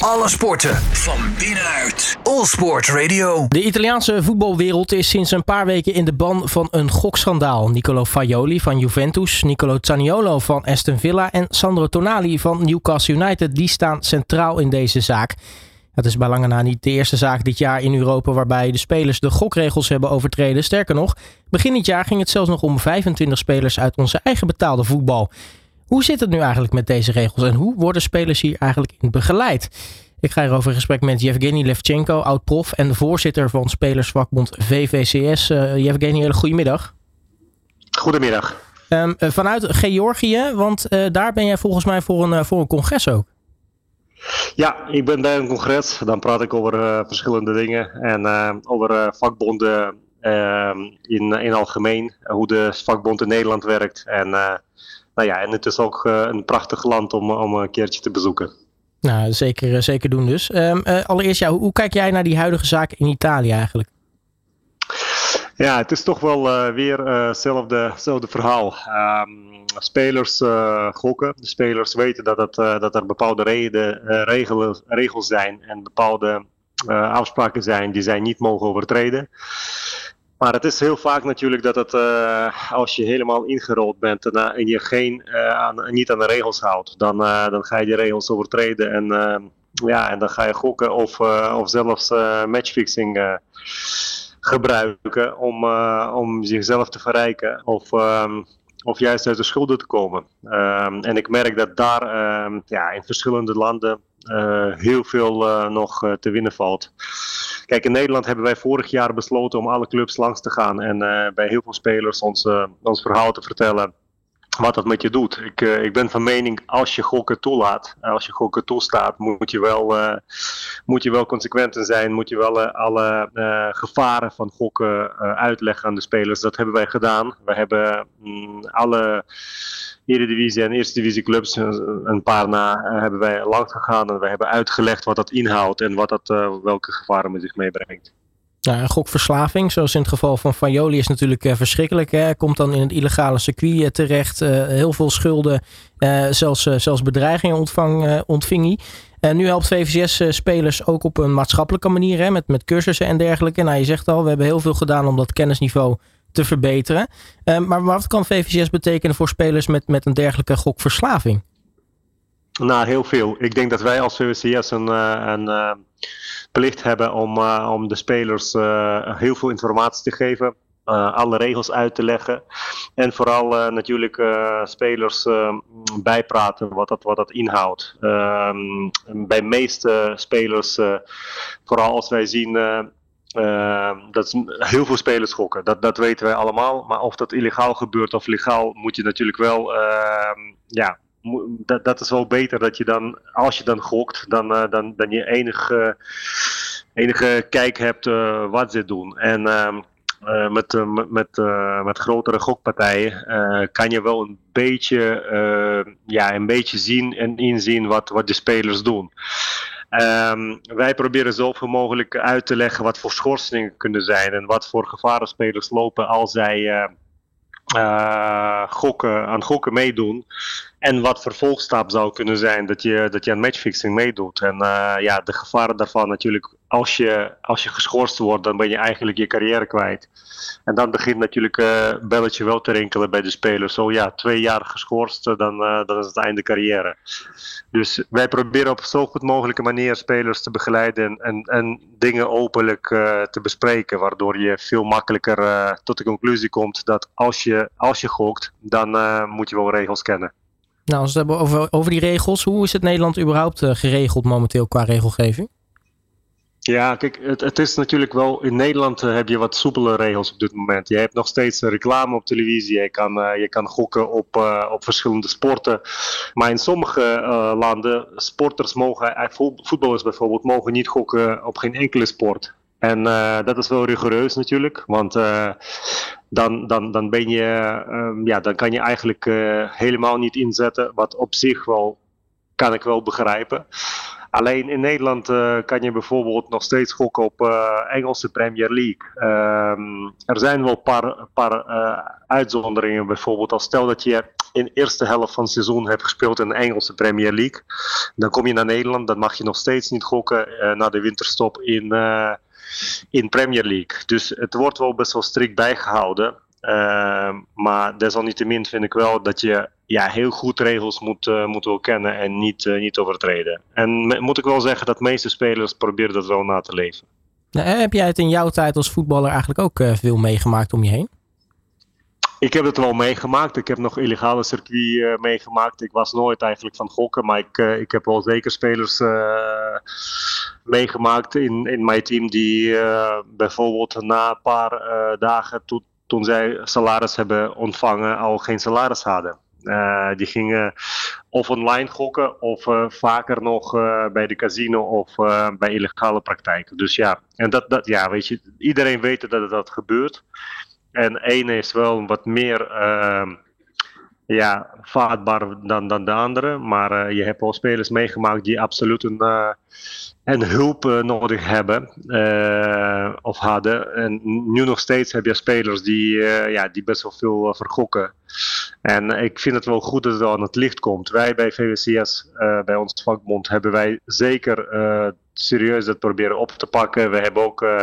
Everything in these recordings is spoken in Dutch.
Alle sporten van binnenuit. All Sport Radio. De Italiaanse voetbalwereld is sinds een paar weken in de ban van een gokschandaal. Nicolo Faioli van Juventus, Nicolo Zaniolo van Aston Villa en Sandro Tonali van Newcastle United, die staan centraal in deze zaak. Het is bij lange na niet de eerste zaak dit jaar in Europa waarbij de spelers de gokregels hebben overtreden. Sterker nog, begin dit jaar ging het zelfs nog om 25 spelers uit onze eigen betaalde voetbal. Hoe zit het nu eigenlijk met deze regels en hoe worden spelers hier eigenlijk in begeleid? Ik ga hierover in gesprek met Yevgeny Levchenko, oud-prof en de voorzitter van spelersvakbond VVCS. Uh, Yevgeny, hele goedemiddag. Goedemiddag. Um, vanuit Georgië, want uh, daar ben jij volgens mij voor een, uh, voor een congres ook. Ja, ik ben bij een congres. Dan praat ik over uh, verschillende dingen en over vakbonden in, in algemeen. hoe de vakbond in Nederland werkt. En, nou ja, en het is ook een prachtig land om, om een keertje te bezoeken. Nou, zeker, zeker doen dus. Um, allereerst, ja, hoe, hoe kijk jij naar die huidige zaak in Italië eigenlijk? Ja, het is toch wel uh, weer hetzelfde uh, verhaal. Um, spelers uh, gokken. De spelers weten dat, het, dat er bepaalde reden, regelen, regels zijn en bepaalde afspraken zijn die zij niet mogen overtreden. Maar het is heel vaak natuurlijk dat het, als je helemaal ingerold bent en, en je geen, aan, niet aan de regels houdt, dan, dan ga je die regels overtreden en, ja, en dan ga je gokken of, of zelfs matchfixing gebruiken om, om zichzelf te verrijken of, um, of juist uit de schulden te komen. Um, en ik merk dat daar um, ja, in verschillende landen heel veel uh, nog te winnen valt. Kijk, in Nederland hebben wij vorig jaar besloten om alle clubs langs te gaan en bij heel veel spelers ons, ons verhaal te vertellen wat dat met je doet. Ik, ik ben van mening, als je gokken toelaat, als je gokken toestaat, moet je wel, uh, moet je wel consequent zijn. Moet je wel alle gevaren van gokken uitleggen aan de spelers. Dat hebben wij gedaan. We hebben mm, alle Eredivisie en Eerste Divisie clubs, een paar na, hebben wij langs gegaan. En we hebben uitgelegd wat dat inhoudt en wat dat, welke gevaren met zich meebrengt. Nou, een gokverslaving, zoals in het geval van Fajoli, is natuurlijk verschrikkelijk. Hè? Komt dan in het illegale circuit terecht. Heel veel schulden, zelfs, zelfs bedreigingen ontvang, ontving hij. nu helpt VVCS spelers ook op een maatschappelijke manier, hè? Met, met cursussen en dergelijke. Nou, je zegt al, we hebben heel veel gedaan om dat kennisniveau te verbeteren. maar wat kan VVCS betekenen voor spelers met, met een dergelijke gokverslaving? Nou, heel veel. Ik denk dat wij als VVCS een, een plicht hebben om, uh, om de spelers heel veel informatie te geven. Alle regels uit te leggen. En vooral natuurlijk spelers bijpraten wat dat, wat dat inhoudt. Ehm, bij meeste spelers, vooral als wij zien uh, dat heel veel spelers gokken, dat, dat weten wij allemaal. Maar of dat illegaal gebeurt of legaal, moet je natuurlijk wel uh, ja, dat, dat is wel beter dat je dan, als je dan gokt, dan, uh, dan, dan je enige, enige kijk hebt uh, wat ze doen. En uh, met, met, met grotere gokpartijen kan je wel een beetje, ja, een beetje zien en inzien wat, wat de spelers doen. Um, wij proberen zoveel mogelijk uit te leggen wat voor schorsingen kunnen zijn en wat voor gevaren spelers lopen als zij uh, gokken, aan gokken meedoen. En wat vervolgstap zou kunnen zijn dat je, dat je aan matchfixing meedoet. En uh, ja, de gevaren daarvan natuurlijk, als je, als je geschorst wordt, dan ben je eigenlijk je carrière kwijt. En dan begint natuurlijk uh, belletje wel te rinkelen bij de spelers. Zo ja, twee jaar geschorst, dan, dan is het einde carrière. Dus wij proberen op zo goed mogelijke manier spelers te begeleiden en, en, en dingen openlijk te bespreken. Waardoor je veel makkelijker tot de conclusie komt dat als je, als je gokt, dan moet je wel regels kennen. Nou, als we het hebben over, over die regels, hoe is het Nederland überhaupt uh, geregeld momenteel qua regelgeving? Ja, kijk, het, het is natuurlijk wel. In Nederland uh, heb je wat soepele regels op dit moment. Je hebt nog steeds reclame op televisie. Je kan, uh, je kan gokken op, op verschillende sporten. Maar in sommige landen, sporters mogen, voetballers bijvoorbeeld, mogen niet gokken op geen enkele sport. En uh, dat is wel rigoureus natuurlijk, want uh, dan, dan, dan, ben je, um, ja, dan kan je eigenlijk uh, helemaal niet inzetten, wat op zich wel kan ik wel begrijpen. Alleen in Nederland kan je bijvoorbeeld nog steeds gokken op Engelse Premier League. Um, er zijn wel een paar, paar uitzonderingen, bijvoorbeeld als stel dat je in de eerste helft van het seizoen hebt gespeeld in de Engelse Premier League. Dan kom je naar Nederland, dan mag je nog steeds niet gokken uh, na de winterstop in, uh, in Premier League. Dus het wordt wel best wel strikt bijgehouden. Uh, maar desalniettemin vind ik wel dat je ja, heel goed regels moet, uh, moet wel kennen en niet, uh, niet overtreden. En moet ik wel zeggen dat de meeste spelers proberen dat wel na te leven. Nou, heb jij het in jouw tijd als voetballer eigenlijk ook veel meegemaakt om je heen? Ik heb het wel meegemaakt. Ik heb nog illegale circuit uh, meegemaakt. Ik was nooit eigenlijk van gokken, maar ik, uh, ik heb wel zeker spelers uh, meegemaakt in, in mijn team die bijvoorbeeld na een paar dagen to, toen zij salaris hebben ontvangen al geen salaris hadden. die gingen of online gokken of vaker nog bij de casino of bij illegale praktijken. Dus ja, en dat, dat ja, weet je, iedereen weet dat dat gebeurt. En één is wel wat meer uh, ja, vaartbaar dan, dan de andere. Maar uh, je hebt wel spelers meegemaakt die absoluut een, uh, een hulp uh, nodig hebben of hadden. En nu nog steeds heb je spelers die, ja, die best wel veel vergokken. En ik vind het wel goed dat het aan het licht komt. Wij bij VWCS, bij ons vakbond, hebben wij zeker serieus dat proberen op te pakken. We hebben ook uh,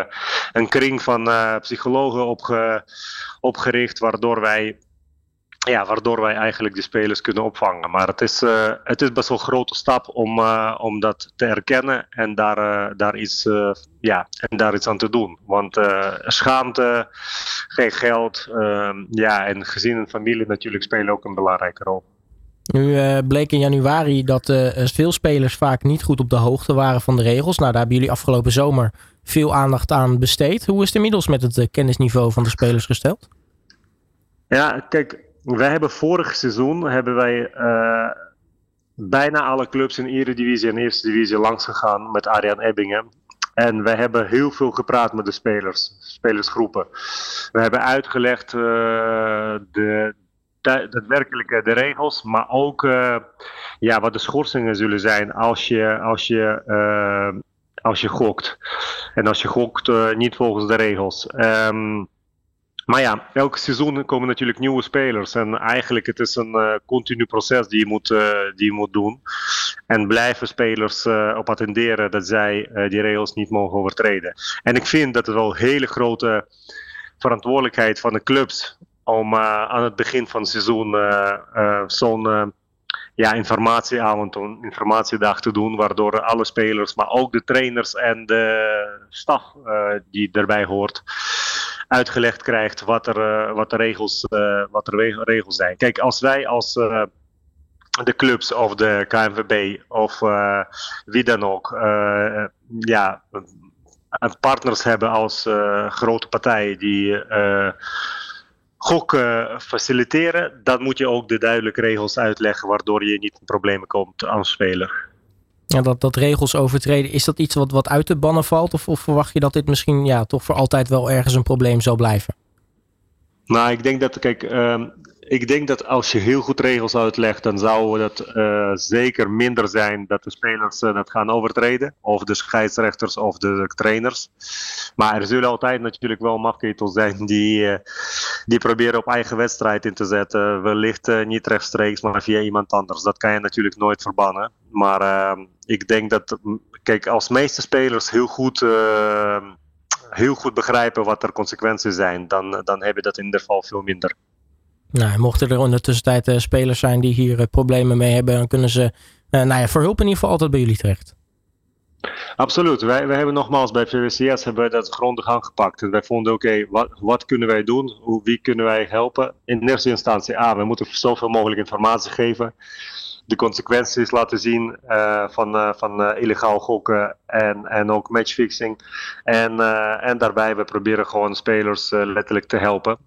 een kring van uh, psychologen opge opgericht, waardoor wij, ja, waardoor wij eigenlijk die spelers kunnen opvangen. Maar het is, uh, het is best wel een grote stap om, om dat te erkennen en daar, daar, iets, ja, en daar iets aan te doen. Want schaamte, geen geld, ehm, ja, en gezin en familie natuurlijk spelen ook een belangrijke rol. Nu uh, bleek in januari dat uh, veel spelers vaak niet goed op de hoogte waren van de regels. Nou, daar hebben jullie afgelopen zomer veel aandacht aan besteed. Hoe is het inmiddels met het uh, kennisniveau van de spelers gesteld? Ja, kijk, wij hebben vorig seizoen hebben wij bijna alle clubs in Eredivisie en Eerste Divisie langs gegaan met Arjan Ebbingen. En wij hebben heel veel gepraat met de spelers, spelersgroepen. We hebben uitgelegd de, daadwerkelijk de regels, maar ook uh, ja, wat de schorsingen zullen zijn als je, als je, uh, als je gokt. En als je gokt uh, niet volgens de regels. Um, maar ja, elk seizoen komen natuurlijk nieuwe spelers. En eigenlijk het is een continu proces die je moet, die je moet doen. En blijven spelers op attenderen dat zij die regels niet mogen overtreden. En ik vind dat het wel hele grote verantwoordelijkheid van de clubs om uh, aan het begin van het seizoen uh, uh, zo'n ja, informatieavond, een informatiedag te doen, waardoor alle spelers, maar ook de trainers en de staf die erbij hoort, uitgelegd krijgt wat er, wat de regels, wat de regels zijn. Kijk, als wij als de clubs of de KNVB of wie dan ook, ja, partners hebben als grote partijen die gokken faciliteren, dan moet je ook de duidelijke regels uitleggen, waardoor je niet in problemen komt als speler. Ja, dat, dat regels overtreden, is dat iets wat, wat uit te bannen valt? Of, of verwacht je dat dit misschien ja, toch voor altijd wel ergens een probleem zal blijven? Nou, ik denk dat, kijk, um, ik denk dat als je heel goed regels uitlegt, dan zou het uh, zeker minder zijn dat de spelers uh, dat gaan overtreden. Of de scheidsrechters of de trainers. Maar er zullen altijd natuurlijk wel mafketels zijn die, uh, die proberen op eigen wedstrijd in te zetten. Wellicht niet rechtstreeks, maar via iemand anders. Dat kan je natuurlijk nooit verbannen. Maar ik denk dat, kijk, als meeste spelers heel goed heel goed begrijpen wat er consequenties zijn, dan, dan heb je dat in ieder geval veel minder. Nou, mochten er in de tussentijd uh, spelers zijn die hier uh, problemen mee hebben, dan kunnen ze uh, nou ja, voor hulp in ieder geval altijd bij jullie terecht. Absoluut. Wij, wij hebben nogmaals bij VWCS hebben wij dat grondig aangepakt. En wij vonden, oké, wat, wat kunnen wij doen? Hoe, wie kunnen wij helpen? In eerste instantie, A, we moeten zoveel mogelijk informatie geven. De consequenties laten zien van, van illegaal gokken en, en ook matchfixing. En, en daarbij, we proberen gewoon spelers letterlijk te helpen.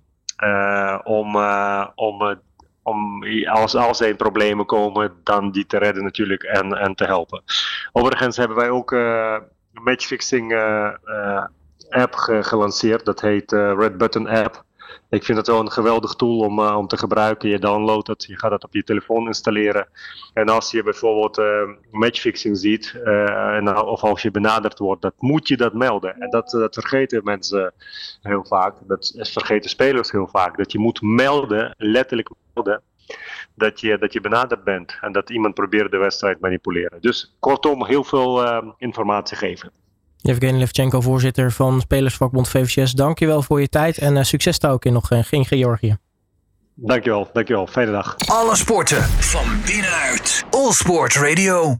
Uh, om, uh, om, uh, om als, als er problemen komen, dan die te redden natuurlijk en, en te helpen. Overigens hebben wij ook een matchfixing app ge gelanceerd. Dat heet Red Button app. Ik vind het wel een geweldig tool om, uh, om te gebruiken. Je downloadt het, je gaat het op je telefoon installeren. En als je bijvoorbeeld uh, matchfixing ziet, uh, en, of als je benaderd wordt, dat moet je dat melden. En dat, dat vergeten mensen heel vaak. Dat vergeten spelers heel vaak. Dat je moet melden, letterlijk melden, dat je, dat je benaderd bent en dat iemand probeert de wedstrijd manipuleren. Dus kortom, heel veel informatie geven. Yevgeny Levchenko, voorzitter van Spelersvakbond VVCS. Dankjewel voor je tijd en uh, succes daar ook in nog in Georgië. Dankjewel, dankjewel. Fijne dag. Alle sporten van binnenuit. All Sport Radio.